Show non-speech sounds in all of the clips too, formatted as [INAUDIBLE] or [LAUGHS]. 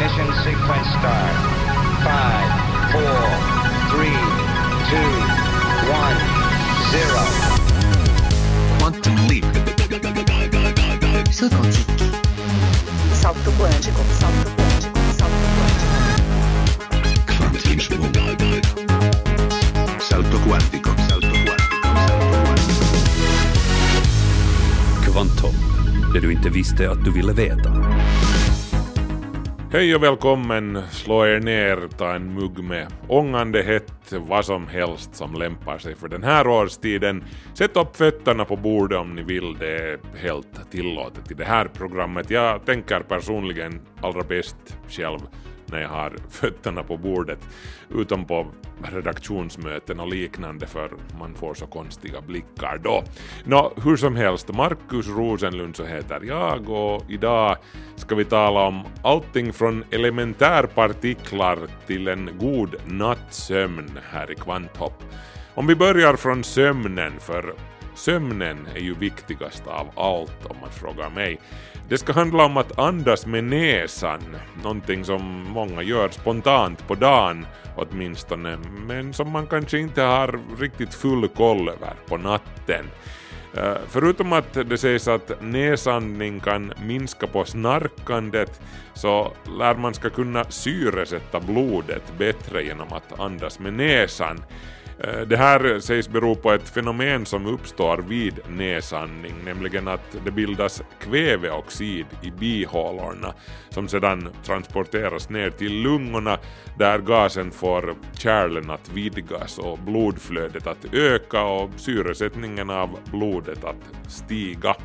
Ignition sequence start. Five, four, three, two, one, zero. Quantum leap. Salto quântico, salto quântico, salto quântico. Salto quantico. Salto quantico. Salto det du inte visste att du ville veta. Hej och välkommen, slå er ner, ta en mugg med ångande hett, vad som helst som lämpar sig för den här årstiden. Sätt upp fötterna på bordet om ni vill, det är helt tillåtet i det här programmet. Jag tänker personligen allra bäst själv när jag har [LAUGHS] fötterna på bordet, utom på redaktionsmöten och liknande för man får så konstiga blickar då. Nå, hur som helst, Markus Rosenlund så heter jag och idag ska vi tala om allting från elementärpartiklar till en god nattsömn här i Kvanthopp. Om vi börjar från sömnen, för sömnen är ju viktigast av allt om man frågar mig. Det ska handla om att andas med näsan, någonting som många gör spontant på dagen åtminstone, men som man kanske inte har riktigt full koll över på natten. Eh, förutom att det sägs att näsandning kan minska på snarkandet så lär man ska kunna syresätta blodet bättre genom att andas med näsan. Eh, det här sägs bero på ett fenomen som uppstår vid näsandning, nämligen att det bildas kväveoxid i bihålorna som sedan transporteras ner till lungorna där gasen får kärlen att vidgas och blodflödet att öka och syresättningen av blodet att stiga.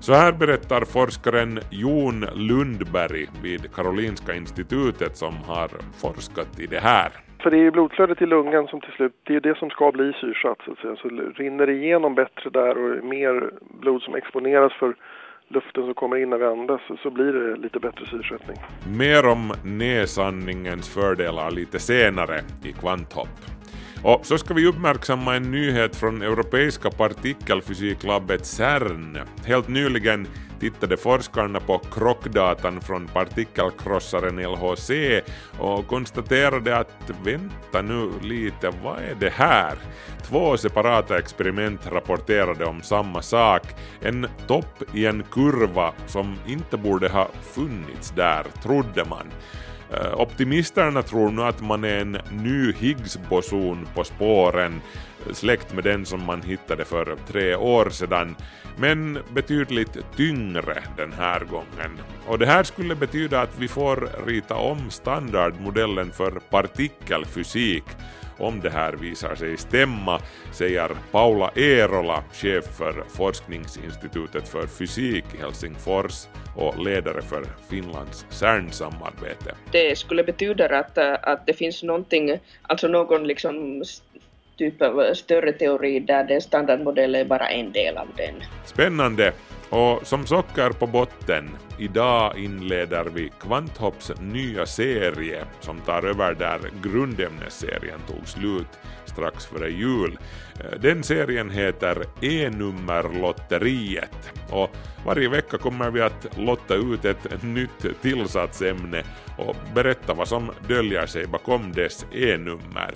Så här berättar forskaren Jon Lundberg vid Karolinska institutet som har forskat i det här. För det är ju blodflödet i lungan som till slut, det är det som ska bli syrsatt så att säga. Så rinner det igenom bättre där och det är mer blod som exponeras för luften som kommer in när vi andas så- så blir det lite bättre syresättning. Mer om näsandningens fördelar lite senare i Kvanthopp. Och så ska vi uppmärksamma en nyhet från Europeiska partikelfysiklabbet CERN. Helt nyligen tittade forskarna på krockdatan från partikelkrossaren LHC och konstaterade att vänta nu lite, vad är det här? Två separata experiment rapporterade om samma sak, en topp i en kurva som inte borde ha funnits där, trodde man. Eh, optimisterna tror nu att man är en ny Higgs-boson på spåren, eh, släkt med den som man hittade för tre år sedan, men betydligt tyngre den här gången. Och det här skulle betyda att vi får rita om standardmodellen för partikelfysik om det här visar sig stämma, säger Paula Eerola, chef för Forskningsinstitutet för fysik i Helsingfors och ledare för Finlands CERN-samarbete. det skulle betyda att, att det finns någonting, alltså någon liksom typ av större teori där den standardmodell är bara en del av den. Spännande! Och som socker på botten, idag inleder vi Kvanthopps nya serie som tar över där grundämnesserien tog slut strax före jul. Eh, den serien heter E-nummerlotteriet och varje vecka kommer vi att lotta ut ett nytt tillsatsämne och berätta vad som döljer sig bakom dess E-nummer.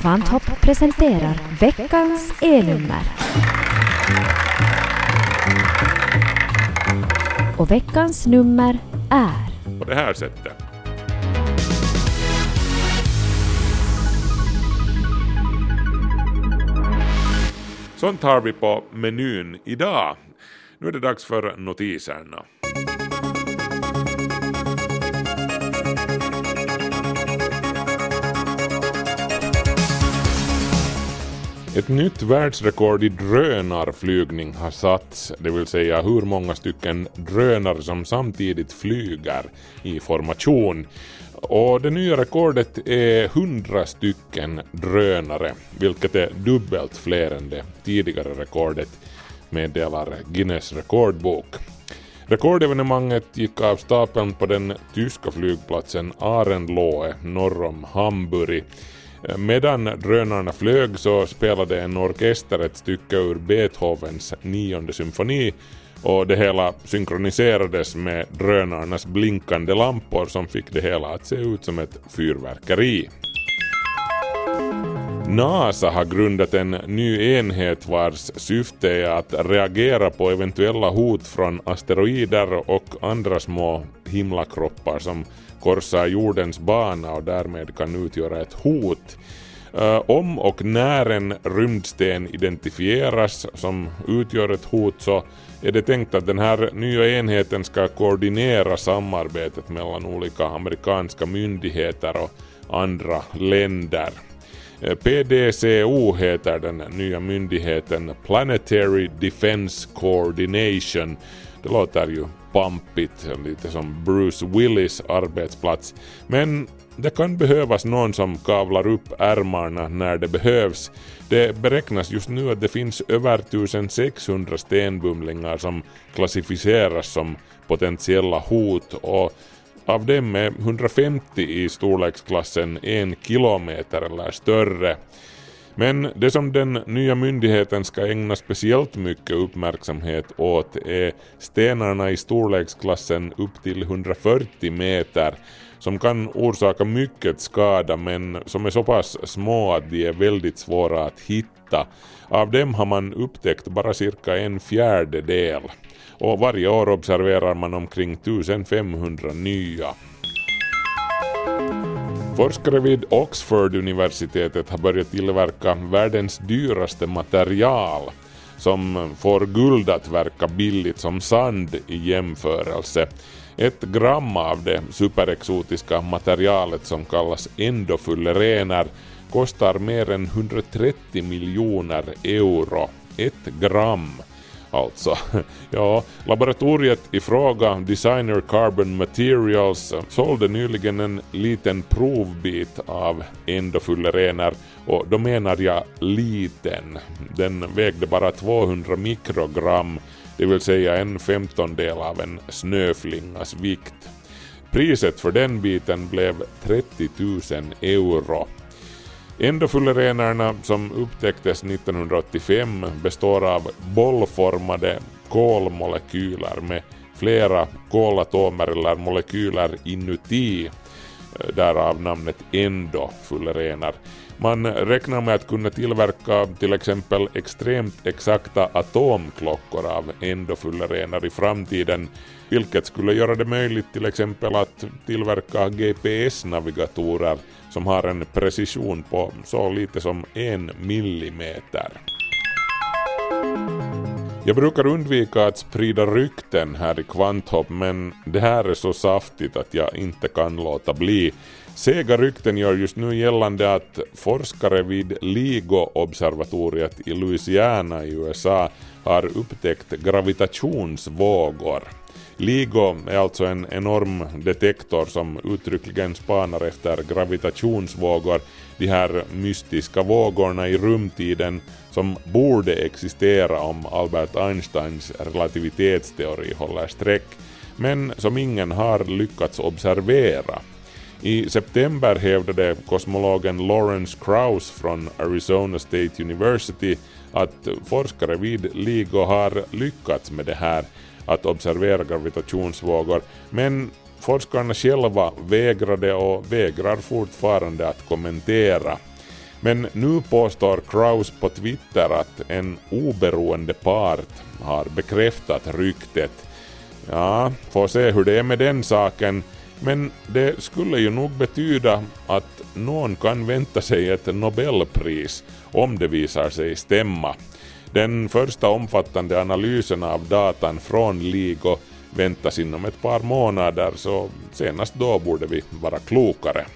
Kvanthopp presenterar veckans E-nummer. Och veckans nummer är på det här sättet. Sånt har vi på menyn idag. Nu är det dags för notiserna. Ett nytt världsrekord i drönarflygning har satts, det vill säga hur många stycken drönare som samtidigt flyger i formation. Och det nya rekordet är 100 stycken drönare, vilket är dubbelt fler än det tidigare rekordet, meddelar Guinness rekordbok. Rekordevenemanget gick av stapeln på den tyska flygplatsen Arenlohe norr om Hamburg. Eh, medan drönarna flög så spelade en orkester ett stycke ur Beethovens nionde symfoni och det hela synkroniserades med drönarnas blinkande lampor som fick det hela att se ut som ett fyrverkeri. NASA har grundat en ny enhet vars syfte är att reagera på eventuella hot från asteroider och andra små himlakroppar som korsar jordens bana och därmed kan utgöra ett hot. Eh, om och när en rymdsten identifieras som utgör ett hot så är det tänkt att den här nya enheten ska koordinera samarbetet mellan olika amerikanska myndigheter och andra länder. Eh, PDCO heter den nya myndigheten Planetary Defense Coordination. Det låter ju pampigt, lite som Bruce Willis arbetsplats. Men det kan behövas någon som kavlar upp ärmarna när det behövs. Det beräknas just nu att det finns över 1600 stenbumlingar som klassificeras som potentiella hot och av dem är 150 i storleksklassen en kilometer eller större. Men det som den nya myndigheten ska ägna speciellt mycket uppmärksamhet åt är stenarna i storleksklassen upp till 140 meter som kan orsaka mycket skada men som är så pass små att de är väldigt svåra att hitta. Av dem har man upptäckt bara cirka en fjärdedel och varje år observerar man omkring 1500 nya. Forskare vid Oxford-universitetet har börjat tillverka världens dyraste material som får guld att verka billigt som sand i jämförelse. Ett gram av det superexotiska materialet som kallas endofullerener kostar mer än 130 miljoner euro. Ett gram alltså. [LAUGHS] Ja, laboratoriet i fråga, Designer Carbon Materials, sålde nyligen en liten provbit av endofullerener och då menar jag liten. Den vägde bara 200 mikrogram, det vill säga en femtondel av en snöflingas vikt. Priset för den biten blev 30 000 euro. Endofullerenarna som upptäcktes 1985 består av bollformade kolmolekyler med flera kolatomer eller molekyler inuti, eh, därav namnet endofullerener. Man räknar med att kunna tillverka till exempel extremt exakta atomklockor av endofullerener i framtiden, vilket skulle göra det möjligt till exempel att tillverka GPS-navigatorer som har en precision på så lite som en millimeter. Jag brukar undvika att sprida rykten här i Kvanthopp men det här är så saftigt att jag inte kan låta bli. Sega rykten gör just nu gällande att forskare vid LIGO-observatoriet i Louisiana i USA har upptäckt gravitationsvågor. LIGO är alltså en enorm detektor som uttryckligen spanar efter gravitationsvågor, de här mystiska vågorna i rumtiden som borde existera om Albert Einsteins relativitetsteori håller streck, men som ingen har lyckats observera. I september hävdade kosmologen Lawrence Krauss från Arizona State University att forskare vid LIGO har lyckats med det här att observera gravitationsvågor, men forskarna själva vägrade och vägrar fortfarande att kommentera. Men nu påstår Kraus på Twitter att en oberoende part har bekräftat ryktet. Ja, får se hur det är med den saken, men det skulle ju nog betyda att någon kan vänta sig ett Nobelpris om det visar sig stämma. Den första omfattande analysen av datan från LIGO väntas inom ett par månader så senast då borde vi vara klokare.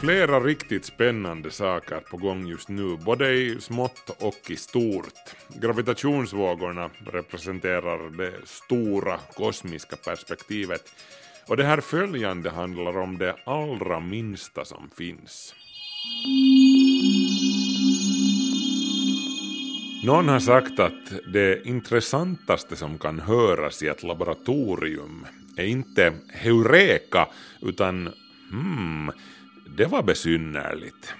Flera riktigt spännande saker på gång just nu, både i smått och i stort. Gravitationsvågorna representerar det stora kosmiska perspektivet och det här följande handlar om det allra minsta som finns. Någon har sagt att det intressantaste som kan höras i ett laboratorium är inte heureka utan hmm, Det var besynnerligt.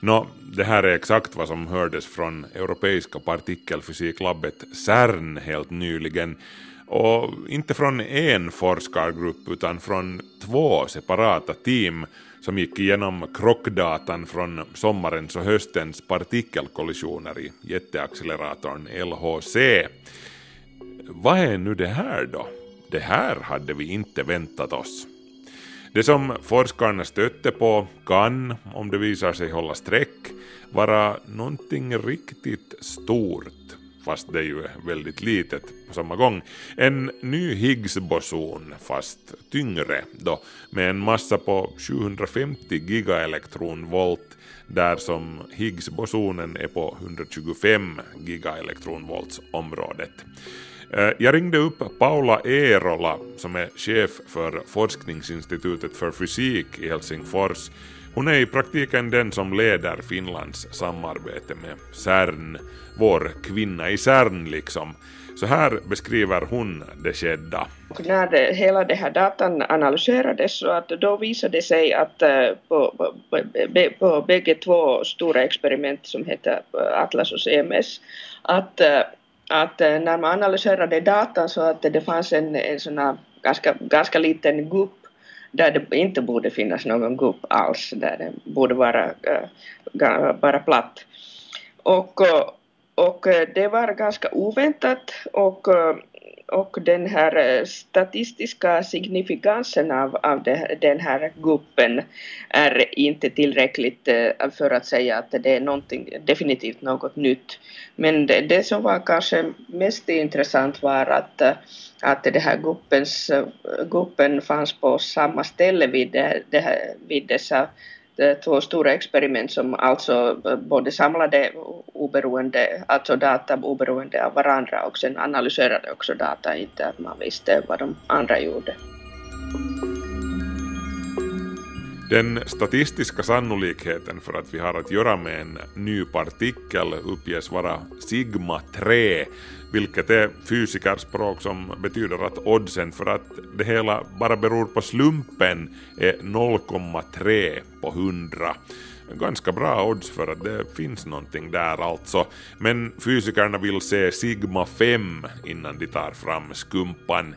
Nå, det här är exakt vad som hördes från Europeiska partikelfysiklabbet CERN helt nyligen och inte från en forskargrupp utan från två separata team som gick igenom krockdatan från sommarens och höstens partikelkollisioner i jätteacceleratorn LHC. Vad är nu det här då? Det här hade vi inte väntat oss. Det som forskarna stötte på kan, om det visar sig hålla streck, vara någonting riktigt stort, fast det är ju väldigt litet på samma gång. En ny Higgs-boson, fast tyngre då, med en massa på 750 gigaelektronvolt, där som Higgs-bosonen är på 125 gigaelektronvolts området. Eh, jag ringde upp Paula Eerola som är chef för Forskningsinstitutet för fysik i Helsingfors. Hon är i praktiken den som leder Finlands samarbete med CERN, vår kvinna i CERN liksom. Så här beskriver hon det skedda. När det, hela den här datan analyserades så att då visade det sig att eh, på, på, på, på bägge två stora experiment som heter eh, Atlas och CMS att eh, att när man analyserade datan så att det fanns en, en sån ganska, ganska liten gupp där det inte borde finnas någon gupp alls, där det borde vara eh, bara platt. Och, eh, och eh, det var ganska oväntat och och den här statistiska signifikansen av, av det, den här gruppen är inte tillräckligt för att säga att det är någonting, definitivt något nytt. Men det, det som var kanske mest intressant var att, att det här guppens, gruppen fanns på samma ställe vid, det, det här, vid dessa eh, två stora experiment som alltså eh, både samlade oberoende, alltså data oberoende av varandra och sen analyserade också data, inte att man visste vad de andra gjorde. Den statistiska sannolikheten för att vi har att göra med en ny partikel uppges vara sigma 3, vilket är fysikerspråk som betyder att oddsen för att det hela bara beror på slumpen är 0,3 på 100 ganska bra odds för att det finns någonting där alltså. Men fysikerna vill se sigma 5 innan de tar fram skumpan.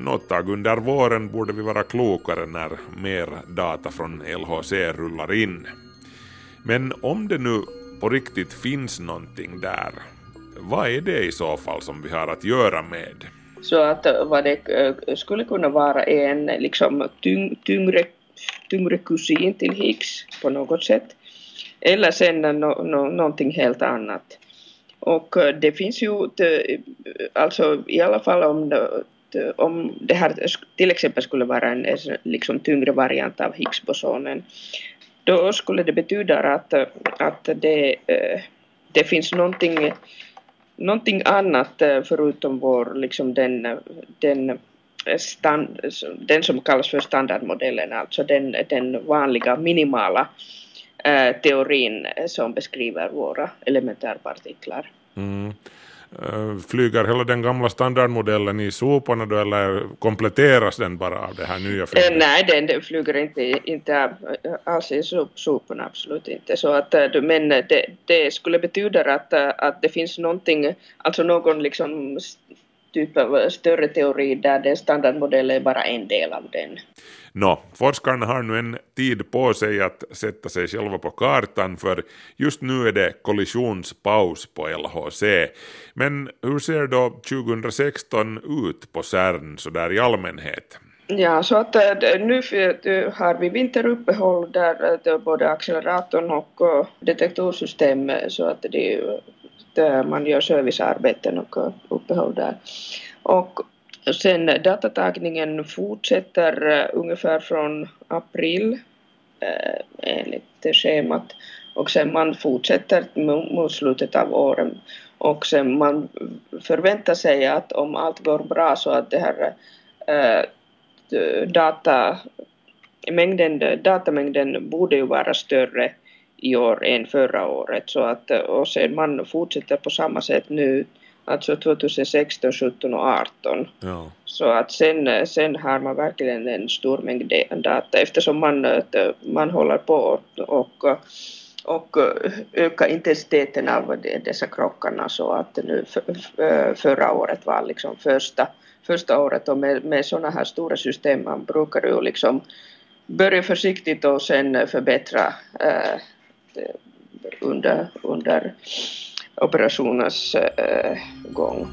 Något tag under våren borde vi vara klokare när mer data från LHC rullar in. Men om det nu på riktigt finns någonting där, vad är det i så fall som vi har att göra med? Så att eh, vad det eh, skulle kunna vara en liksom tyng, tyngre, tyngre kusin till Higgs på något sätt. Eller sen no, no, någonting helt annat. Och eh, det finns ju, alltså i alla fall om det, om det här till exempel skulle vara en liksom tyngre variant av Higgsbosonen, då skulle det betyda att, att det, det finns någonting, någonting annat eh, förutom vår, liksom den, den, eh, stand, den som kallas för standardmodellen, alltså den, den vanliga minimala eh, teorin som beskriver våra elementärpartiklar. Mm. Eh, flyger hela den gamla standardmodellen i soporna då eller kompletteras den bara av det här nya flyget? Eh, nej, den, den flyger inte, inte eh, alls i soporna, absolut inte. Så att, men det, det skulle betyda att, att det finns någonting, alltså någon liksom typ av större teori där den standardmodellen är bara en del av den. Nå, forskarna har nu en tid på sig att sätta sig själva på kartan för just nu är det kollisionspaus på LHC. Men hur ser då 2016 ut på CERN så där i allmänhet? Ja, så att äh, nu har vi vinteruppehåll där både acceleratorn och detektorsystem så att det att eh, man gör servicearbeten och eh, uppehåll där. Och sen datatagningen fortsätter eh, ungefär från april enligt schemat. Och sen man fortsätter mot slutet av året och sen man förväntar sig att om allt går bra så att det här data mängden, datamängden borde ju vara större i år än förra året. Så att, och sen man fortsätter på samma sätt nu alltså 2016, 17 och 18. Ja. Så att sen, sen har man verkligen en stor mängd data eftersom man, man håller på och, och öka intensiteten av dessa krockarna så att nu för, förra året var liksom första, första året och med, med sådana här stora system man brukar ju liksom börja försiktigt och sen förbättra äh, Eh, under, under operationens eh, gång.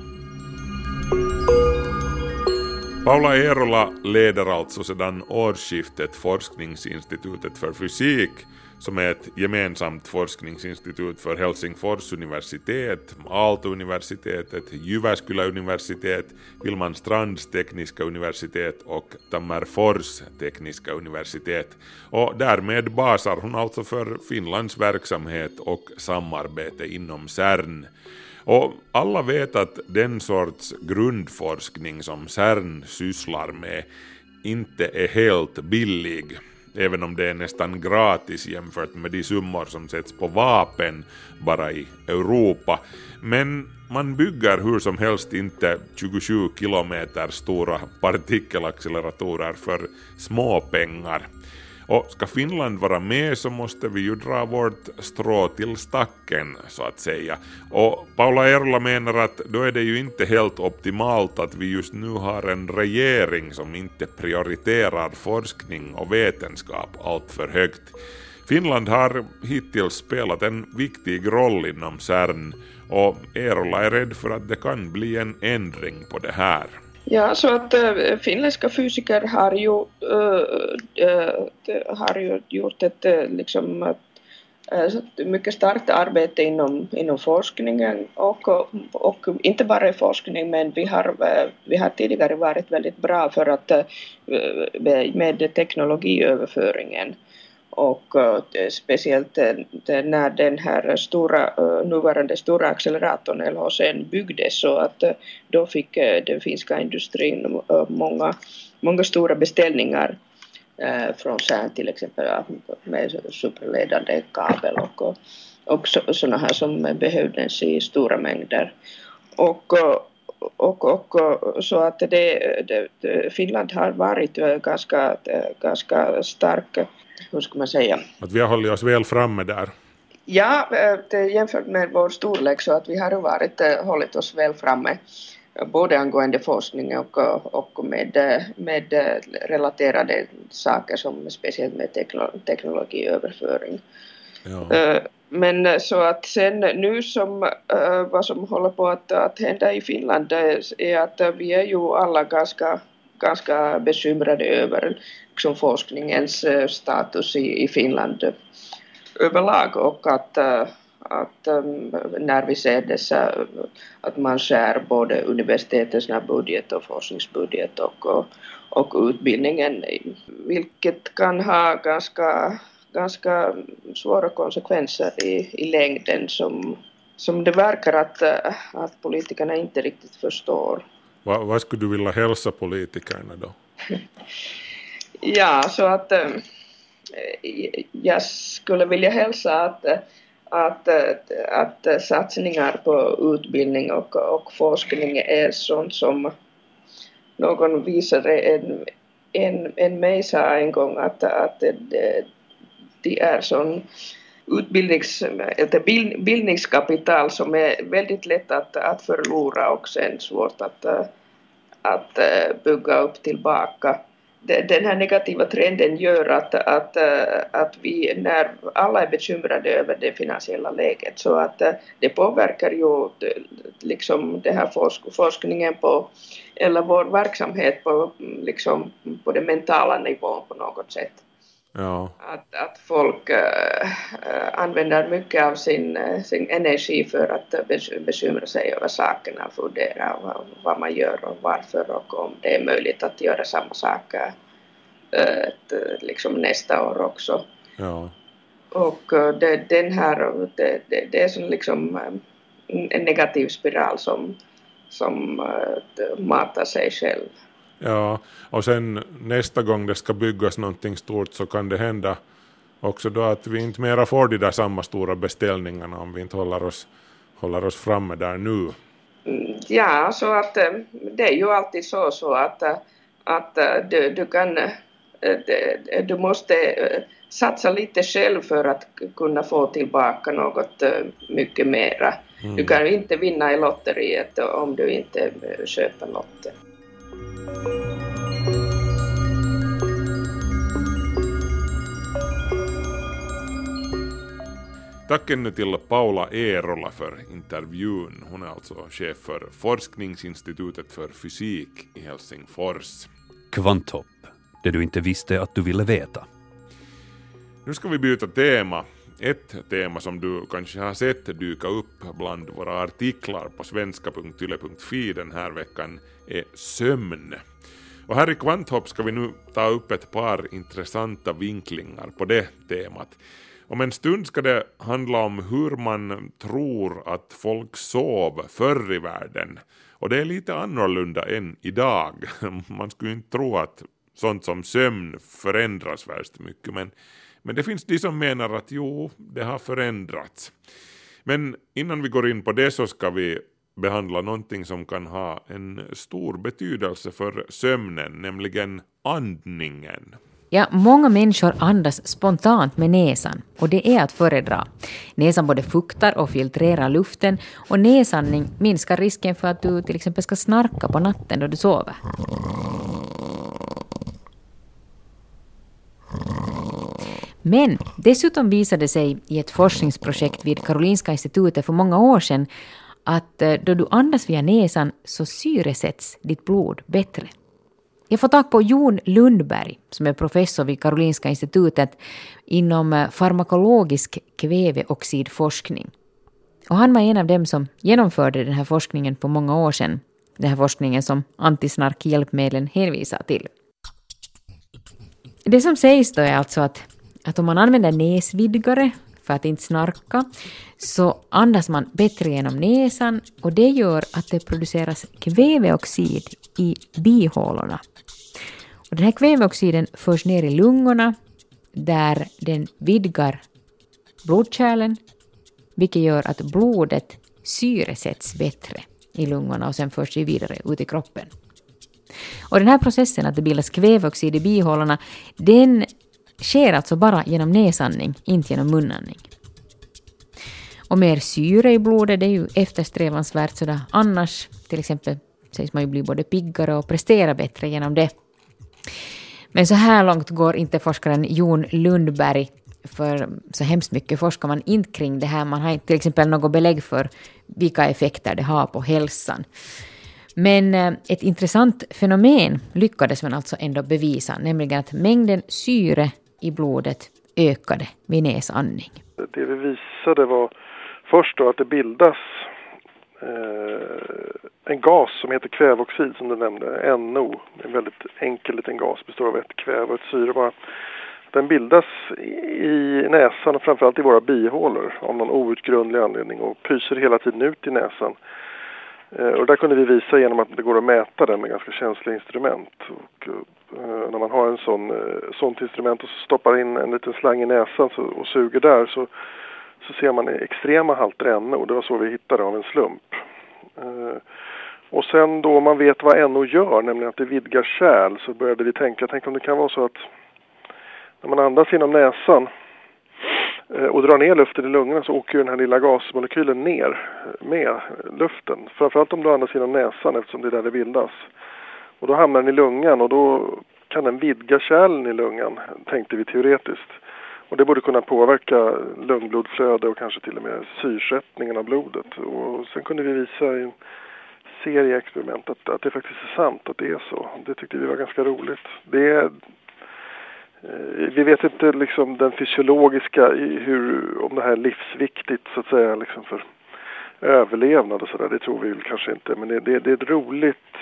Paula Eerola leder alltså sedan årsskiftet Forskningsinstitutet för fysik som är ett gemensamt forskningsinstitut för Helsingfors universitet, Aalto-universitetet, Jyväskylä universitet, Vilmanstrands tekniska universitet och Tammerfors tekniska universitet. Och därmed basar hon alltså för Finlands verksamhet och samarbete inom CERN. Och alla vet att den sorts grundforskning som CERN sysslar med inte är helt billig även om det är nästan gratis jämfört med de summor som sätts på vapen bara i Europa. Men man bygger hur som helst inte 27 kilometer stora partikelacceleratorer för småpengar. Och ska Finland vara med så måste vi ju dra vårt strå till stacken så att säga. Och Paula Erla menar att då är det ju inte helt optimalt att vi just nu har en regering som inte prioriterar forskning och vetenskap allt för högt. Finland har hittills spelat en viktig roll inom CERN och Erola är rädd för att det kan bli en ändring på det här. Ja, så att äh, finländska fysiker har ju, äh, har ju gjort ett liksom, äh, mycket starkt arbete inom, inom forskningen och, och inte bara i forskning men vi har, vi har tidigare varit väldigt bra för att med teknologiöverföringen och eh, speciellt när den här stora, eh, nuvarande stora acceleratorn LHC byggdes så att eh, då fick den finska industrin många, många stora beställningar från CERN till exempel med superledande kabel och, och sådana här som behövdes i stora mängder. Och, och, och, så att det, det, Finland har varit ganska, ganska stark hur ska man säga? Att vi har hållit oss väl framme där. Ja, det, jämfört med vår storlek så att vi har varit, hållit oss väl framme både angående forskning och, och med, med relaterade saker som speciellt med teknologiöverföring. Ja. Men så att sen nu som vad som håller på att, att hända i Finland är att vi är ju alla ganska, ganska bekymrade över liksom forskningens eh, status i, i Finland överlag och att, eh, att när vi ser dessa, att man skär både universitetens budget och forskningsbudget och, och, och utbildningen, vilket kan ha ganska, ganska svåra konsekvenser i, i längden som, som det verkar att, eh, att politikerna inte riktigt förstår. Va, vad skulle du vilja hälsa politikerna då? [LAUGHS] Ja, så att äh, jag skulle vilja hälsa att, att, att satsningar på utbildning och, och forskning är sånt som någon visade en, en, en mig sa en gång att, att det, det är sån utbildnings, eller bildningskapital som är väldigt lätt att, att förlora och sen svårt att, att eh, bygga upp tillbaka den här negativa trenden gör att, att, att vi, när alla är bekymrade över det finansiella läget, så att eh, det påverkar ju eh, liksom det här forsk forskningen på, eller vår verksamhet på, liksom, på den mentala nivån på något sätt. Ja. Att, att folk äh, använder mycket av sin, sin energi för att bekymra sig över sakerna och fundera vad, vad man gör och varför och om det är möjligt att göra samma saker äh, liksom nästa år också. Ja. Och det, den här, det, det, det är som liksom en negativ spiral som, som matar sig själv. Ja, och sen nästa gång det ska byggas någonting stort så kan det hända också då att vi inte mera får de där samma stora beställningarna om vi inte håller oss, håller oss framme där nu. Mm, Ja, så att eh, det är ju alltid så, så att, eh, att eh, du, du kan, du måste satsa lite själv för att kunna få tillbaka något mycket mera. Du kan ju inte vinna i lotteriet om du inte köper lotter. Tack ännu till Paula Eerola för intervjun. Hon är alltså chef för Forskningsinstitutet för fysik i Helsingfors. Kvanthopp, det du inte visste att du ville veta. Nu ska vi byta tema. Ett tema som du kanske har sett dyka upp bland våra artiklar på svenska.yle.fi den här veckan är sömn. Och här i Kvanthopp ska vi nu ta upp ett par intressanta vinklingar på det temat. Om en stund ska det handla om hur man tror att folk sov förr i världen. Och det är lite annorlunda än idag. [LAUGHS] Man skulle inte tro att sånt som sömn förändras värst mycket men, men det finns de som menar att jo, det har förändrats. Men innan vi går in på det så ska vi behandla någonting som kan ha en stor betydelse för sömnen, nämligen andningen. Ja, många människor andas spontant med näsan och det är att föredra. Näsan både fuktar och filtrerar luften och näsandning minskar risken för att du till exempel ska snarka på natten då du sover. Men dessutom visade det sig i ett forskningsprojekt vid Karolinska institutet för många år sedan att eh, då du andas via näsan så syresätts ditt blod bättre. Jag får tag på Jon Lundberg som är professor vid Karolinska institutet inom eh, farmakologisk kväveoxidforskning. Och han var en av dem som genomförde den här forskningen för många år sedan. Den här forskningen som antisnarkhjälpmedlen hänvisar till. Det som sägs då är alltså att, att om man använder näsvidgare för att inte snarka så andas man bättre genom näsan och det gör att det produceras kväveoxid i bihålorna. Och den här kväveoxiden förs ner i lungorna där den vidgar blodkärlen vilket gör att blodet syresätts bättre i lungorna och sen förs det vidare ut i kroppen. Och den här processen att det bildas kväveoxid i bihålorna, den sker alltså bara genom näsandning, inte genom munandning. Och mer syre i blodet det är ju eftersträvansvärt sådär annars, till exempel sägs man ju bli både piggare och prestera bättre genom det. Men så här långt går inte forskaren Jon Lundberg, för så hemskt mycket forskar man inte kring det här. Man har inte till exempel något belägg för vilka effekter det har på hälsan. Men eh, ett intressant fenomen lyckades man alltså ändå bevisa, nämligen att mängden syre i blodet ökade vid näsandning. Det vi visade var först då att det bildas eh, en gas som heter kväveoxid som du nämnde, NO. En väldigt enkel liten gas, består av ett kväve och ett syre bara. Den bildas i näsan och framförallt i våra bihålor av någon outgrundlig anledning och pyser hela tiden ut i näsan. Eh, och där kunde vi visa genom att det går att mäta den med ganska känsliga instrument. Och, eh, när man har sån, eh, sånt instrument och stoppar in en liten slang i näsan så, och suger där så, så ser man extrema halter NO. Det var så vi hittade av en slump. Eh, och sen då man vet vad NO gör, nämligen att det vidgar kärl, så började vi tänka, tänk om det kan vara så att när man andas genom näsan eh, och drar ner luften i lungorna så åker ju den här lilla gasmolekylen ner eh, med luften. Framförallt om du andas genom näsan eftersom det är där det bildas. Och då hamnar den i lungan och då kan den vidga kärlen i lungan, tänkte vi teoretiskt. Och det borde kunna påverka lungblodflöde och kanske till och med syresättningen av blodet. Och sen kunde vi visa i en serie experiment att, att det faktiskt är sant att det är så. Det tyckte vi var ganska roligt. Det är, eh, Vi vet inte liksom den fysiologiska, hur, om det här är livsviktigt så att säga liksom för överlevnad och sådär. Det tror vi väl kanske inte. Men det, det, det är ett roligt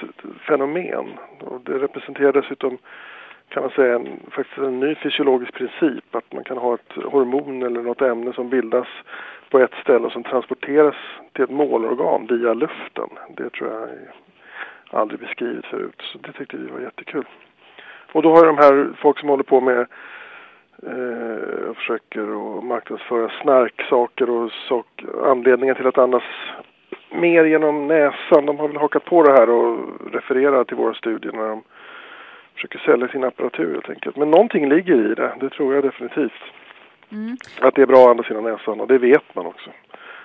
fenomen. Och det representerar dessutom kan man säga en, faktiskt en ny fysiologisk princip. Att man kan ha ett hormon eller något ämne som bildas på ett ställe och som transporteras till ett målorgan via luften. Det tror jag aldrig beskrivits förut. Så det tyckte vi var jättekul. Och då har ju de här folk som håller på med eh, och försöker att marknadsföra snarksaker och sak, anledningar till att andas mer genom näsan. De har väl hakat på det här och refererar till våra studier när de försöker sälja sin apparatur helt enkelt. Men någonting ligger i det, det tror jag definitivt. Mm. Att det är bra att andas genom näsan och det vet man också.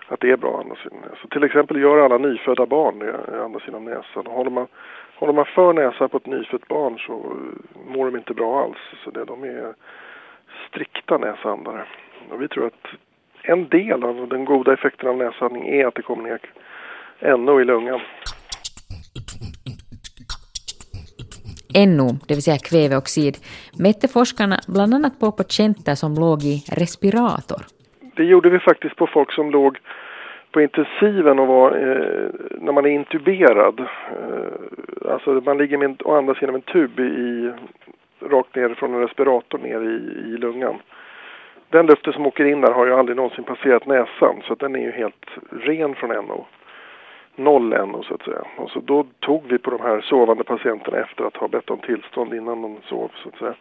Att det är bra att andas genom näsan. Till exempel gör alla nyfödda barn det, andas genom näsan. Håller man, håller man för näsan på ett nyfött barn så eh, mår de inte bra alls. Så det, de är strikta näsandare. Och vi tror att en del av den goda effekten av näsandning är att det kommer ner NO i lungan. NO, det vill säga kväveoxid, mätte forskarna bland annat på patienter som låg i respirator. Det gjorde vi faktiskt på folk som låg på intensiven och var, eh, när man är intuberad. Eh, alltså man ligger med, och andas genom en tub i, rakt ner från en respirator ner i, i lungan. Den luften som åker in där har ju aldrig någonsin passerat näsan så att den är ju helt ren från NO. Noll NO så att säga. Och så då tog vi på de här sovande patienterna efter att ha bett om tillstånd innan de sov så att säga.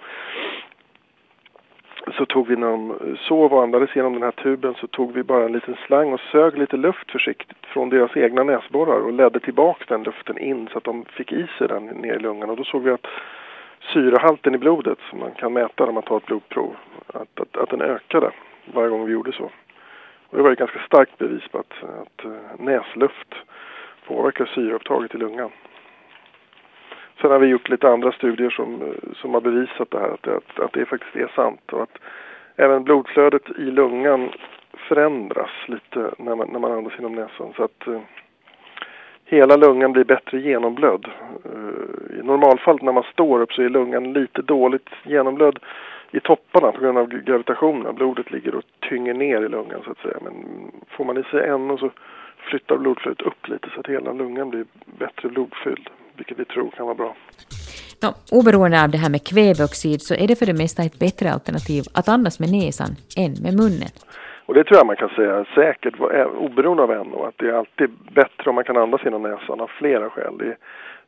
Så tog vi när de sov och andades genom den här tuben så tog vi bara en liten slang och sög lite luft försiktigt från deras egna näsborrar och ledde tillbaka den luften in så att de fick i sig den ner i lungan och då såg vi att syrehalten i blodet som man kan mäta när man tar ett blodprov, att, att, att den ökade varje gång vi gjorde så. Och det var ett ganska starkt bevis på att, att eh, näsluft påverkar syreupptaget i lungan. Sen har vi gjort lite andra studier som, eh, som har bevisat det här, att, att, att det faktiskt är sant. Och att även blodflödet i lungan förändras lite när man, när man andas genom näsan. Så att eh, hela lungan blir bättre genomblödd. Eh, I normalfallet när man står upp så är lungan lite dåligt genomblödd i topparna på grund av gravitationen. Blodet ligger och tynger ner i lungan så att säga. Men får man i sig NO så flyttar blodflödet upp lite så att hela lungan blir bättre blodfylld. Vilket vi tror kan vara bra. Nå, oberoende av det här med kväveoxid så är det för det mesta ett bättre alternativ att andas med näsan än med munnen. Och det tror jag man kan säga säkert, eh, oberoende av NO, att det är alltid bättre om man kan andas genom näsan av flera skäl. Det är,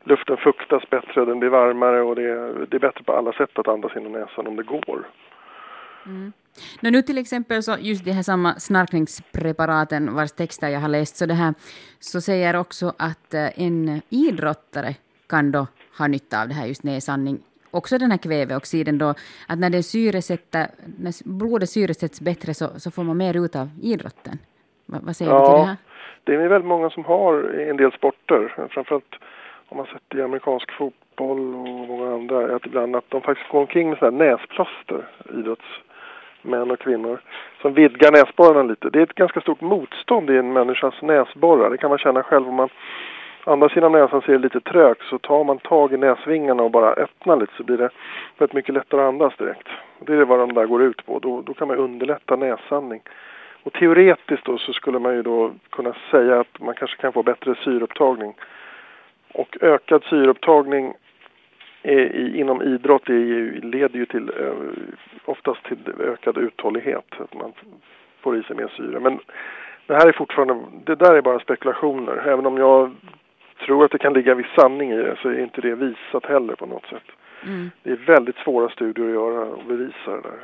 luften fuktas bättre, den blir varmare och det är, det är bättre på alla sätt att andas genom näsan om det går. Mm. Nu till exempel så just de här samma snarkningspreparaten vars texter jag har läst, så, det här, så säger också att eh, en idrottare kan då ha nytta av det här just näsandning. Också den här kväveoxiden då, att när, det syresätter, när blodet syresätts bättre så, så får man mer ut av idrotten. Va, vad säger ja, du till det här? Det är väldigt många som har en del sporter, framförallt om man sett i amerikansk fotboll och många andra, att ibland att de faktiskt går omkring med sådana här näsplåster, idrottsmän och kvinnor, som vidgar näsborrarna lite. Det är ett ganska stort motstånd i en människas näsborrar, det kan man känna själv om man andas genom näsan så är det lite trögt så tar man tag i näsvingarna och bara öppnar lite så blir det väldigt mycket lättare att andas direkt. Det är vad de där går ut på, då, då kan man underlätta näsandning. Och teoretiskt då så skulle man ju då kunna säga att man kanske kan få bättre syreupptagning. Och ökad syreupptagning i, inom idrott ju, leder ju till eh, oftast till ökad uthållighet. Att man får i sig mer syre. Men det här är fortfarande, det där är bara spekulationer. Även om jag tror att det kan ligga viss sanning i det så är inte det visat heller på något sätt. Mm. Det är väldigt svåra studier att göra och bevisa det där.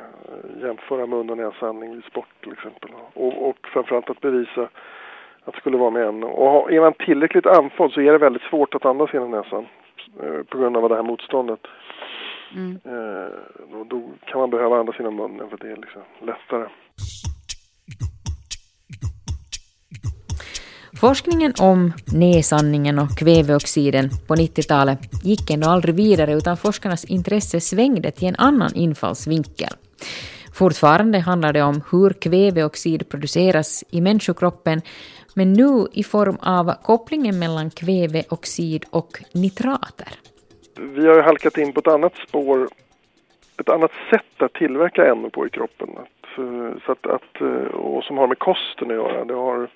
Jämföra mun och näsandning i sport till exempel. Och, och framförallt att bevisa att det skulle vara med en. Och är man tillräckligt andfådd så är det väldigt svårt att andas genom näsan. Eh, på grund av det här motståndet. Mm. Eh, då, då, kan man behöva andas genom munnen för det är liksom lättare. Forskningen om näsanningen och kväveoxiden på 90-talet gick ändå aldrig vidare utan forskarnas intresse svängde till en annan infallsvinkel. Fortfarande handlar det om hur kväveoxid produceras i människokroppen men nu i form av kopplingen mellan kväveoxid och nitrater. Vi har ju halkat in på ett annat spår, ett annat sätt att tillverka NO på i kroppen. Att, eh, så att, att, eh, och som har med kosten att göra. Det har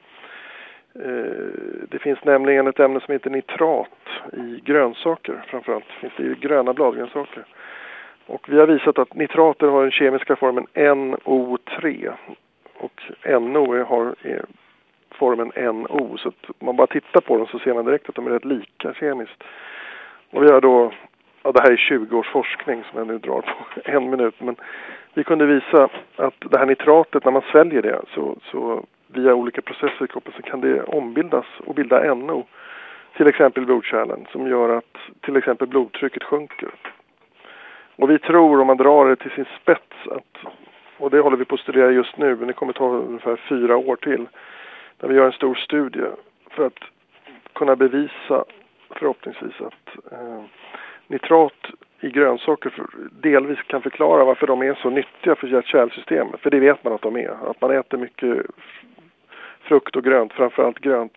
Eh, det finns nämligen ett ämne som heter nitrat i grönsaker framförallt. Det finns det i gröna bladgrönsaker. Och vi har visat att nitrater har den kemiska formen NO3 och NO har eh, formen NO. Så att om man bara tittar på dem så ser man direkt att de är rätt lika kemiskt. Och vi har då, ja det här är 20 års forskning som jag nu drar på [LAUGHS] en minut, men vi kunde visa att det här nitratet när man sväljer det så, så via olika processer i kroppen så kan det ombildas och bilda NO. Till exempel i blodkärlen som gör att till exempel blodtrycket sjunker. Och vi tror om man drar det till sin spets att, och det håller vi på att studera just nu, men det kommer ta ungefär fyra år till, när vi gör en stor studie för att kunna bevisa förhoppningsvis att eh, nitrat i grönsaker för, delvis kan förklara varför de är så nyttiga för hjärt-kärlsystemet. För det vet man att de är. Att man äter mycket frukt och grönt, framförallt grönt,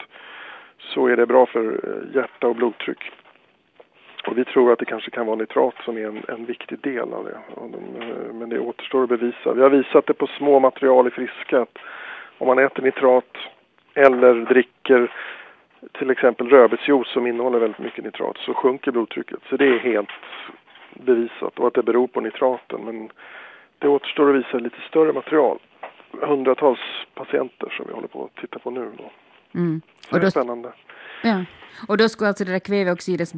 så är det bra för eh, hjärta och blodtryck. Och vi tror att det kanske kan vara nitrat som är en, en viktig del av det. Eh, men det återstår att bevisa. Vi har visat det på små material i friska att om man äter nitrat eller dricker till exempel rödbetsjuice som innehåller väldigt mycket nitrat så sjunker blodtrycket. Så det är helt bevisat och att det beror på nitraten. Men det återstår att visa lite större material. Hundratals patienter som vi håller på att titta på nu. Då. Mm. Så och då, det är spännande. Ja. Och då skulle alltså det där kväveoxidet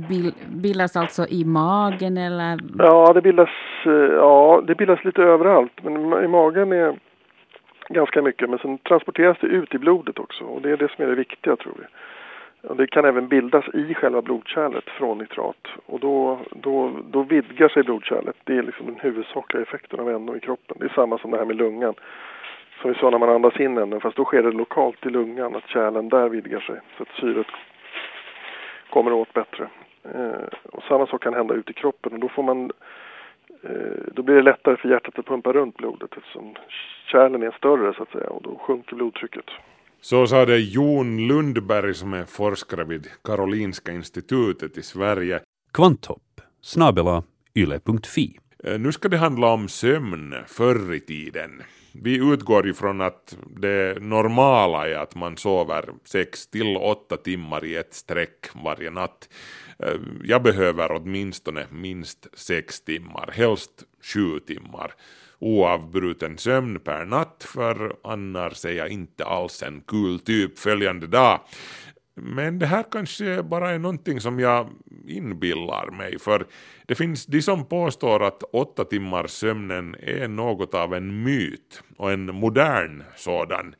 bildas alltså i magen eller? Ja, det bildas, eh, ja, det bildas lite överallt. Men i magen är ganska mycket. Men sen transporteras det ut i blodet också. Och det är det som är det viktiga tror vi. Det kan även bildas i själva blodkärlet från nitrat och då, då, då vidgar sig blodkärlet. Det är liksom den huvudsakliga effekten av NO i kroppen. Det är samma som det här med lungan. Som vi sa när man andas in NO, fast då sker det lokalt i lungan, att kärlen där vidgar sig så att syret kommer åt bättre. Eh, och samma sak kan hända ute i kroppen och då får man eh, då blir det lättare för hjärtat att pumpa runt blodet eftersom kärlen är större så att säga och då sjunker blodtrycket. Så sa det Jon Lundberg som är forskare vid Karolinska institutet i Sverige. Kvanthopp, snabela yle.fi. Eh, nu ska det handla om sömn förr i tiden. Vi utgår ifrån att det normala är att man sover 6 till 8 timmar i ett streck varje natt. Eh, jag behöver åtminstone minst 6 timmar, helst 7 timmar oavbruten sömn per natt för annars är jag inte alls en kul typ följande dag. Men det här kanske bara är någonting som jag inbillar mig för det finns de som påstår att åtta timmars sömnen är något av en myt och en modern sådan.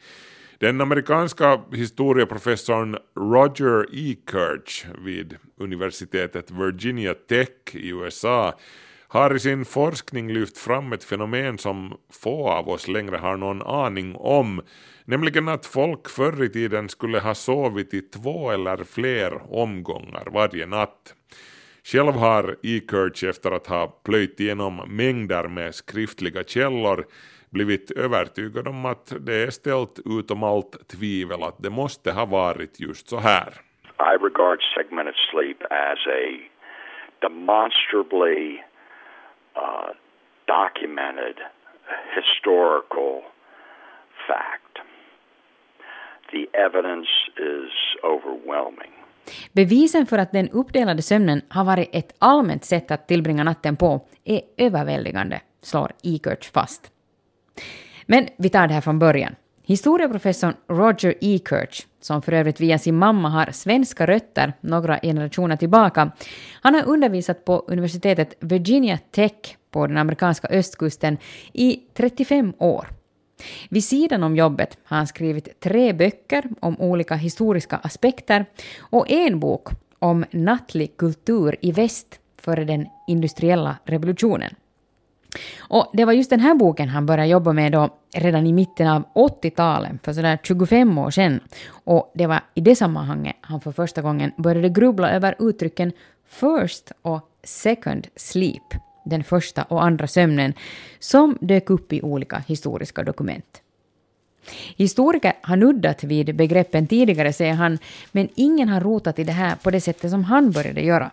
Den amerikanska historieprofessorn Roger E. Kirch vid universitetet Virginia Tech i USA har i sin forskning lyft fram ett fenomen som få av oss längre har någon aning om, nämligen att folk förr i tiden skulle ha sovit i två eller fler omgångar varje natt. Själv har E-Kirch efter att ha plöjt igenom mängder med skriftliga källor blivit övertygad om att det är ställt utom allt tvivel att det måste ha varit just så här. I regard segmented sleep as a demonstrably uh, documented historical fact. The evidence is overwhelming. Bevisen för att den uppdelade sömnen har varit ett allmänt sätt att tillbringa natten på är överväldigande, slår Ekerch fast. Men vi tar det här från början. Historieprofessorn Roger E. Som för övrigt via sin mamma har svenska rötter några generationer tillbaka, han har undervisat på universitetet Virginia Tech på den amerikanska östkusten i 35 år. Vid sidan om jobbet har han skrivit tre böcker om olika historiska aspekter och en bok om nattlig kultur i väst före den industriella revolutionen. Och det var just den här boken han började jobba med då redan i mitten av 80-talet, för sådär 25 år sedan. Och det var i det sammanhanget han för första gången började grubbla över uttrycken first och second sleep, den första och andra sömnen, som dök upp i olika historiska dokument. Historiker har nuddat vid begreppen tidigare, säger han, men ingen har rotat i det här på det sättet som han började göra.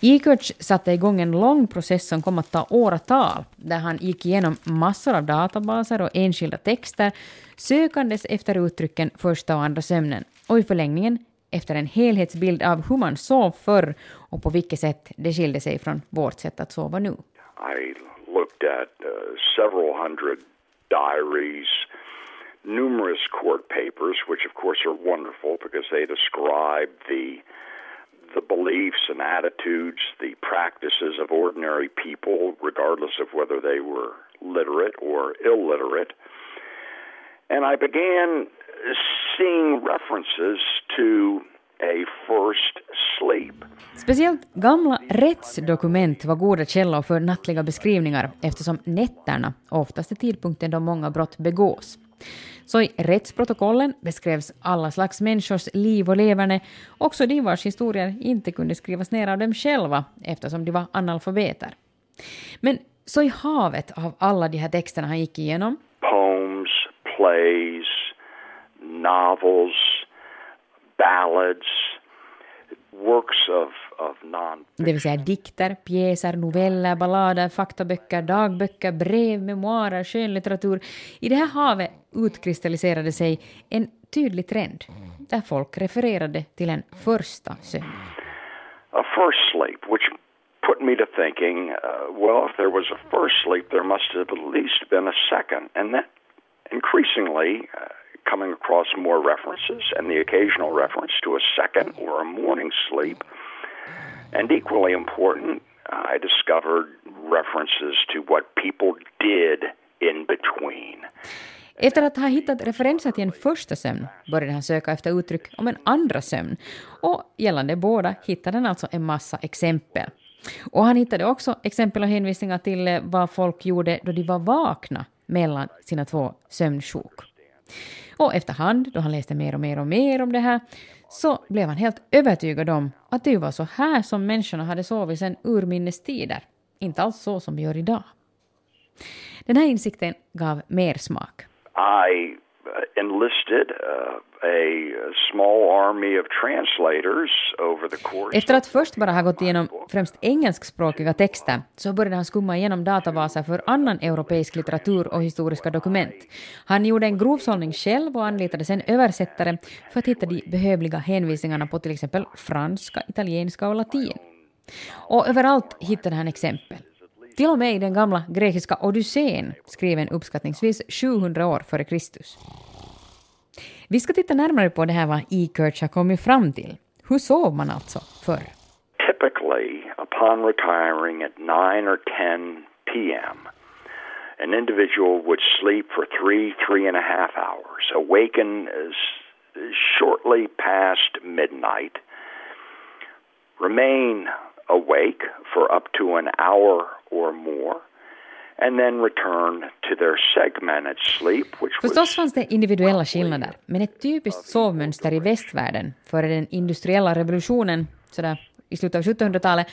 Ikerts satte igång en lång process som kom att ta åratal, där han gick igenom massor av databaser och enskilda texter, sökandes efter uttrycken första och andra sömnen, och i förlängningen efter en helhetsbild av hur man sov förr och på vilket sätt det skilde sig från vårt sätt att sova nu. I looked at uh, several hundred diaries, numerous court papers, which of course are wonderful because they describe the the beliefs and attitudes, the practices of ordinary people, regardless of whether they were literate or illiterate. And I began seeing references to a first sleep. Speciellt gamla rättsdokument var goda källor för nattliga beskrivningar eftersom nätterna oftast är tidpunkten då många brott begås. Så i rättsprotokollen beskrevs alla slags människors liv och leverne, också de vars historier inte kunde skrivas ner av dem själva eftersom de var analfabeter. Men så i havet av alla de här texterna han gick igenom Poems, plays, novels, ballads, works of, of non det vill säga dikter, pjäser, noveller, ballader, faktaböcker, dagböcker, brev, memoarer, skönlitteratur. I det här havet utkristalliserade sig en tydlig trend där folk refererade till en första sömn. a first sleep, which put me to thinking, uh, well, if there was a first sleep, there must have at least been a second. And then increasingly uh, coming across more references and the occasional reference to a second or a morning sleep. And equally important, I discovered references to what people did in between. Efter att ha hittat referenser till en första sömn började han söka efter uttryck om en andra sömn. Och gällande båda hittade han alltså en massa exempel. Och han hittade också exempel och hänvisningar till eh, vad folk gjorde då de var vakna mellan sina två sömnsjok. Och efterhand, då han läste mer och mer och mer om det här, så blev han helt övertygad om att det var så här som människorna hade sovit sedan urminnes tider. Inte alls så som vi gör idag. Den här insikten gav mer smak. I uh, uh, Efter att först bara ha gått igenom främst engelskspråkiga texter så började han skumma igenom databaser för annan europeisk litteratur och historiska dokument. Han gjorde en grovsållning själv och anlitade sen översättare för att hitta de behövliga hänvisningarna på till exempel franska, italienska och latin. Och överallt hittade han exempel. Till och med i den gamla grekiska Odysseen, skriven uppskattningsvis 700 år före Kristus. Vi ska titta närmare på det här vad E. Kirch har kommit fram till. Hur sov man alltså förr? typically upon retiring at 9 or 10 p.m., an individual would sleep for three, three and a half hours, awaken as shortly past midnight, remain awake for up to an hour or more, and then return to their segmented sleep, which Förstås fanns det individuella skillnader, men ett typiskt sovmönster i västvärlden före den industriella revolutionen, sådär i slutet av 1700-talet,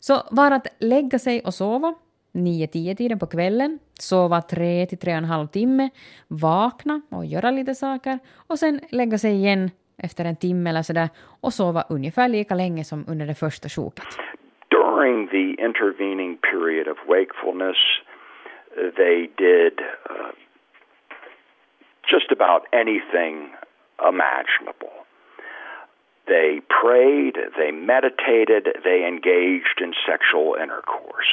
så var att lägga sig och sova 9-10 tiden på kvällen, sova 3 till 3,5 timme, vakna och göra lite saker och sen lägga sig igen efter en timme eller sådär och sova ungefär lika länge som under det första sjoket during the intervening period of wakefulness, they did uh, just about anything imaginable. They prayed, they meditated, they engaged in sexual intercourse.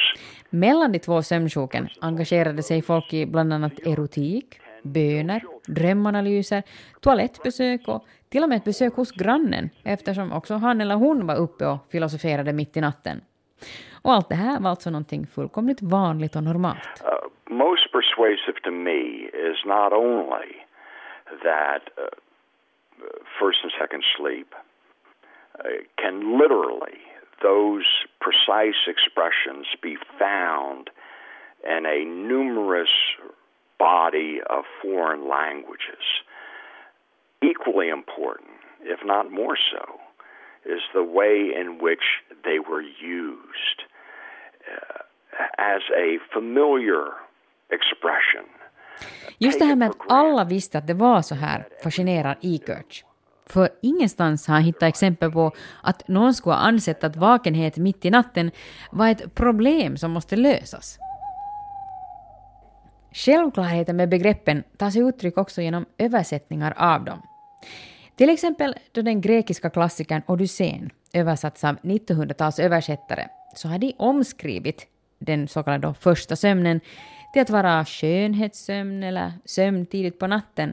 Mellan de två sömnsjoken engagerade sig folk i bland annat erotik, böner, drömanalyser, toalettbesök och till och med ett besök hos grannen eftersom också han eller hon var uppe och filosoferade mitt i natten. Och allt det här var alltså någonting fullkomligt vanligt och normalt. Uh, most persuasive to me is not only that uh, first and second sleep uh, can literally, those precise expressions, be found in a numerous body of foreign languages. Equally important, if not more so, is the way in which they were used uh, as a familiar expression. Just det här med att alla visste att det var så här fascinerar E. Kirch. För ingenstans har han hittat exempel på att någon skulle ha ansett att vakenhet mitt i natten var ett problem som måste lösas. Självklarheten med begreppen tar sig uttryck också genom översättningar av dem. Till exempel då den grekiska klassikern Odysseen översatts av 1900-tals översättare så har de omskrivit den så kallade första sömnen till att vara skönhetssömn eller sömn tidigt på natten.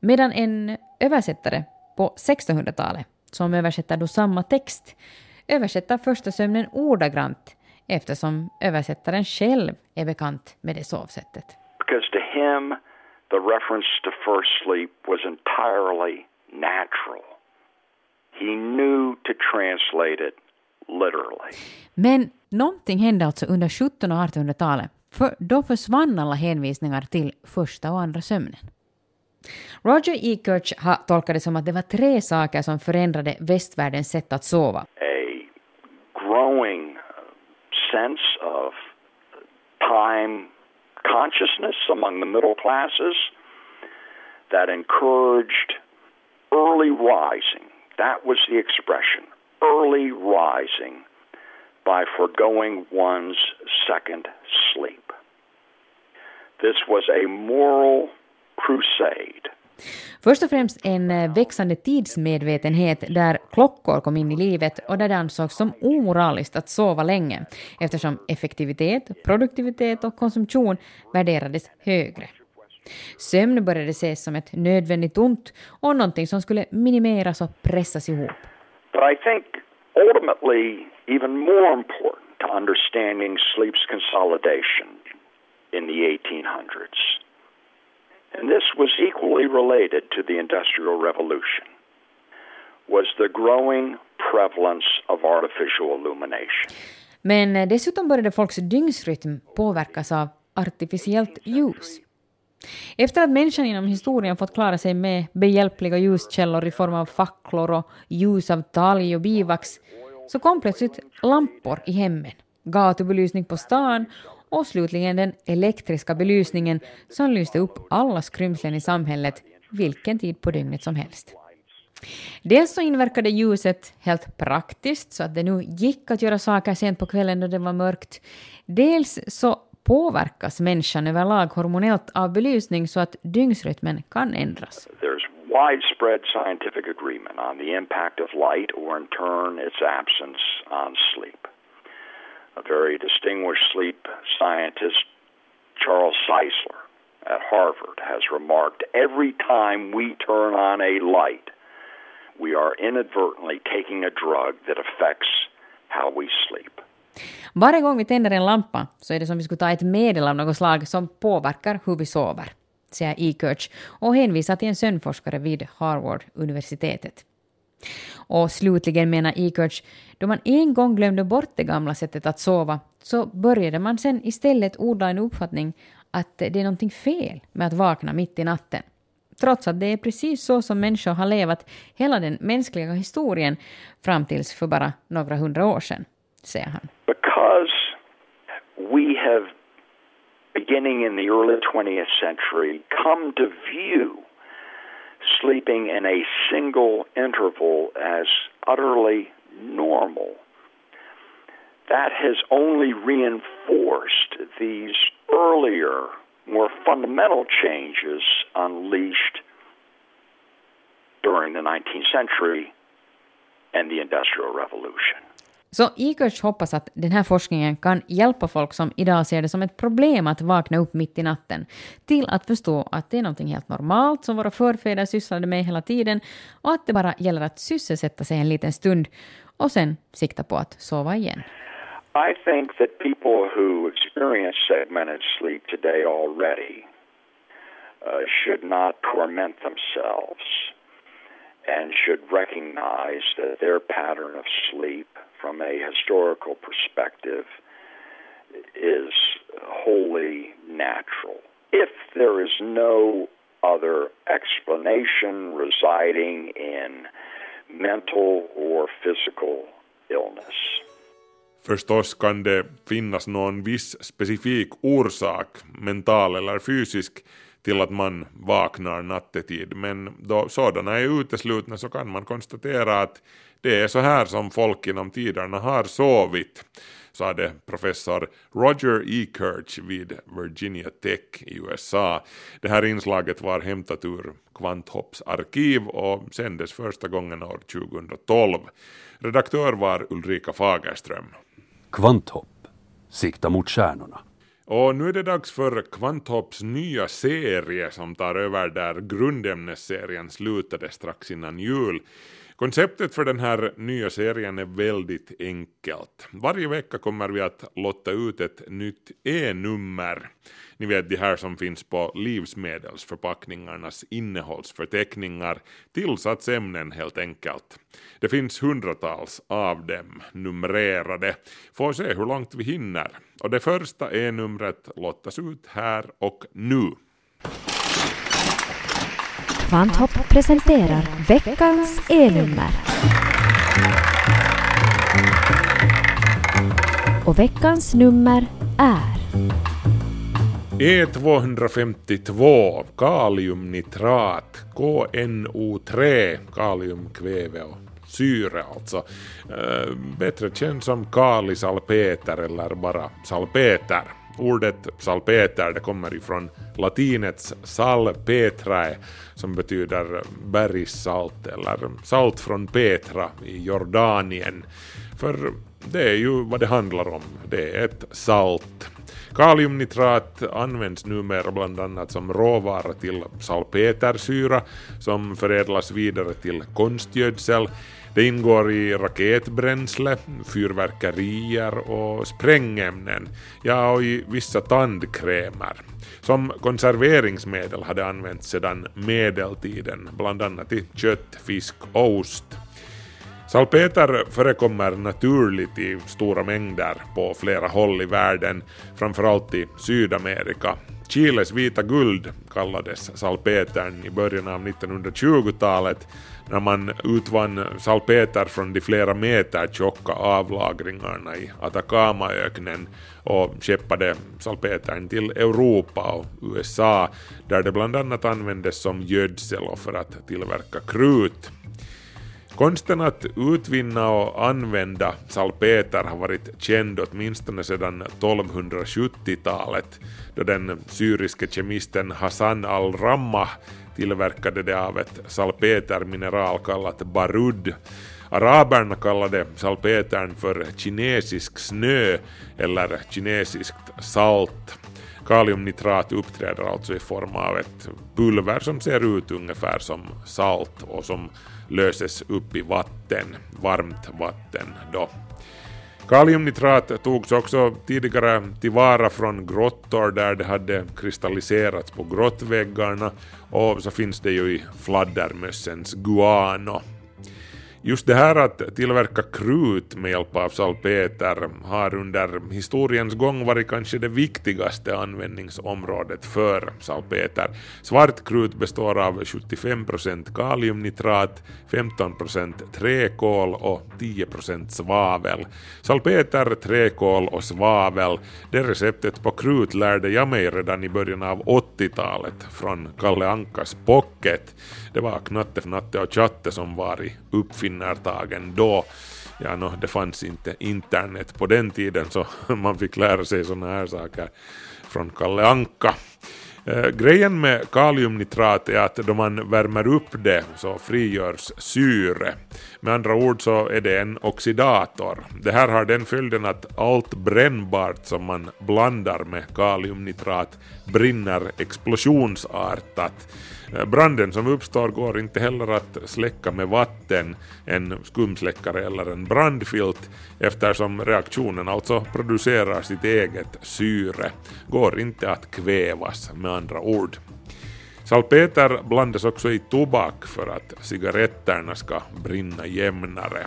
Medan en översättare på 1600-talet, som översätter då samma text, översätter första sömnen ordagrant eftersom översättaren själv är bekant med det sovsättet. Because to him, the reference to first sleep was entirely natural. He knew to translate it literally. Men någonting hände alltså under 1700 och 1800-talet, för då försvann alla hänvisningar till första och andra sömnen. Roger E. Kirch har tolkat det som att det var tre saker som förändrade västvärldens sätt att sova. A growing sense of time consciousness among the middle classes that encouraged early rising. That was the expression early rising by foregoing one's second sleep. This was a moral crusade. Först och främst en eh, växande tidsmedvetenhet där klockor kom in i livet och där det ansågs som omoraliskt att sova länge eftersom effektivitet, produktivitet och konsumtion värderades högre. Sömn började ses som ett nödvändigt ont och någonting som skulle minimeras och pressas ihop. But I think ultimately, even more important to understanding sleep's consolidation in the 1800s, and this was equally related to the Industrial Revolution, was the growing prevalence of artificial illumination. Men eh, dessutom började folks dygnsrytm påverkas av artificiellt ljus. Efter att människan genom historien fått klara sig med behjälpliga ljuskällor i form av facklor och ljus av talg och bivax så kom plötsligt lampor i hemmen, gatubelysning på stan och slutligen den elektriska belysningen som lyste upp alla skrymslen i samhället vilken tid på dygnet som helst. Dels så inverkade ljuset helt praktiskt så att det nu gick att göra saker sent på kvällen då det var mörkt. Dels så påverkas människan överlag hormonellt av belysning så att dygnsrytmen kan ändras. There's widespread scientific agreement on the impact of light or in turn its absence on sleep. A very distinguished sleep scientist, Charles Seisler at Harvard, has remarked every time we turn on a light, we are inadvertently taking a drug that affects how we sleep. Varje gång vi tänder en lampa så är det som vi skulle ta ett medel av något slag som påverkar hur vi sover, säger E. Kirch och hänvisar till en sömnforskare vid Harvard-universitetet. Och slutligen menar E. Kirch, då man en gång glömde bort det gamla sättet att sova så började man sen istället odla en uppfattning att det är någonting fel med att vakna mitt i natten. Trots att det är precis så som människor har levat hela den mänskliga historien fram tills för bara några hundra år sedan, säger han. Because we have, beginning in the early 20th century, come to view sleeping in a single interval as utterly normal. That has only reinforced these earlier, more fundamental changes unleashed during the 19th century and the Industrial Revolution. Så Ikers hoppas att den här forskningen kan hjälpa folk som idag ser det som ett problem att vakna upp mitt i natten till att förstå att det är något helt normalt som våra förfäder sysslade med hela tiden och att det bara gäller att sysselsätta sig en liten stund och sen sikta på att sova igen. I think that people who experience segmented sleep today already uh, should not torment themselves and should recognize that their pattern of sleep from a historical perspective is wholly natural. If there is no other explanation residing in mental or physical illness. Förstås kan det finnas någon viss specifik orsak, mental eller fysisk, till att man vaknar nattetid, men då sådana är uteslutna så kan man konstatera att det är så här som folk genom tiderna har sovit, sade professor Roger E. Kirch vid Virginia Tech i USA. Det här inslaget var hämtat ur Kvanthopps arkiv och sändes första gången år 2012. Redaktör var Ulrika Fagerström. Kvanthopp. Sikta mot stjärnorna. Och nu är det dags för Kvanthopps nya serie som tar över där grundämnesserien slutade strax innan jul. Konceptet för den här nya serien är väldigt enkelt. Varje vecka kommer vi att lotta ut ett nytt E-nummer. Ni vet de här som finns på livsmedelsförpackningarnas innehållsförteckningar, tillsatsämnen helt enkelt. Det finns hundratals av dem numrerade. Får se hur långt vi hinner. Och det första E-numret lottas ut här och nu. Kvanthopp presenterar veckans E-nummer. Och veckans nummer är E252 kaliumnitrat KNO3 kaliumkväve och syre alltså. Äh, bättre känd som kalisalpeter eller bara salpeter. Ordet salpeter det kommer ifrån latinets salpetrae som betyder bergssalt eller salt från Petra i Jordanien. För det är ju vad det handlar om, det är ett salt. Kaliumnitrat används numera bland annat som råvara till salpetersyra som förädlas vidare till konstgödsel. Det ingår i raketbränsle, fyrverkerier och sprängämnen, ja och i vissa tandkrämer. Som konserveringsmedel hade använts sedan medeltiden, bland annat i kött, fisk och ost. Salpeter förekommer naturligt i stora mängder på flera håll i världen, framförallt i Sydamerika. Chiles vita guld kallades salpetern i början av 1920-talet när man utvann salpeter från de flera meter tjocka avlagringarna i Atacamaöknen och skeppade salpetern till Europa och USA där det bland annat användes som gödsel och för att tillverka krut. Konsten att utvinna och använda salpeter har varit känd åtminstone sedan 1270-talet då den syriske kemisten Hassan al-Rammah tillverkade det av ett salpetermineral kallat barud. Araberna kallade salpetern för kinesisk snö eller kinesiskt salt. Kaliumnitrat uppträder alltså i form av ett pulver som ser ut ungefär som salt och som löses upp i vatten, varmt vatten då. Kaliumnitrat togs också tidigare tillvara från grottor där det hade kristalliserats på grottväggarna och så finns det ju i fladdermössens guano. Just det här att tillverka krut med hjälp av salpeter har under historiens gång varit kanske det viktigaste användningsområdet för salpeter. Svart krut består av 75% kaliumnitrat, 15% träkol och 10% svavel. Salpeter, träkol och svavel, det receptet på krut lärde jag mig redan i början av 80-talet från Kalle Ankas Pocket. Det var Knatte, Fnatte och Chatte som var i uppfinnartagen då. Ja, no, det fanns inte internet på den tiden så [LAUGHS] man fick lära sig sådana här saker från Kalle Anka. Eh, grejen med kaliumnitrat är att då man värmer upp det så frigörs syre. Med andra ord så är det en oxidator. Det här har den följden att allt brännbart som man blandar med kaliumnitrat brinner explosionsartat. Eh, branden som uppstår går inte heller att släcka med vatten, en skumsläckare eller en brandfilt eftersom reaktionen alltså producerar sitt eget syre. Går inte att kvävas med andra ord. Salpeter blandas också i tobak för att cigaretterna ska brinna jämnare.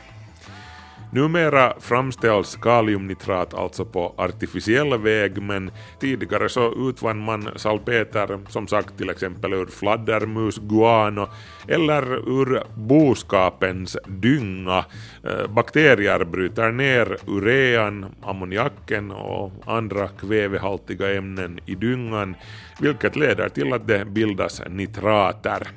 Numera framställs kaliumnitrat alltså på artificiell väg men tidigare så utvann man salpeter som sagt till exempel ur fladdermus, guano eller ur boskapens dynga. Eh, bakterier bryter ner urean, ammoniaken och andra kvävehaltiga ämnen i dyngan vilket leder till att det bildas nitrater.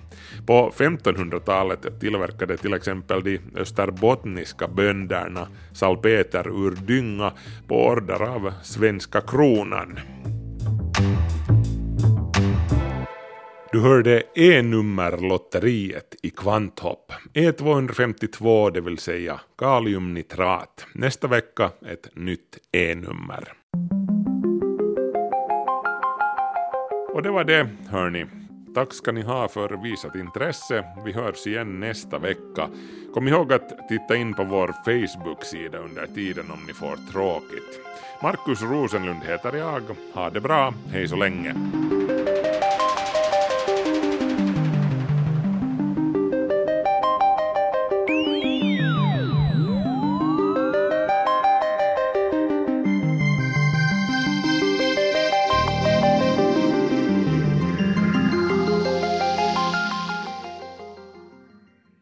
På 1500-talet tillverkade till exempel de österbottniska bönderna salpeter ur dynga på order av svenska kronan. Du hörde E-nummerlotteriet i Kvanthopp. E252, det vill säga kaliumnitrat. Nästa vecka ett nytt E-nummer. Och det var det, hörni. Tack ska ni ha för visat intresse. Vi hörs igen nästa vecka. Kom ihåg att titta in på vår Facebook-sida under tiden om ni får tråkigt. Markus Rosenlund heter jag. Ha det bra. Hej så länge.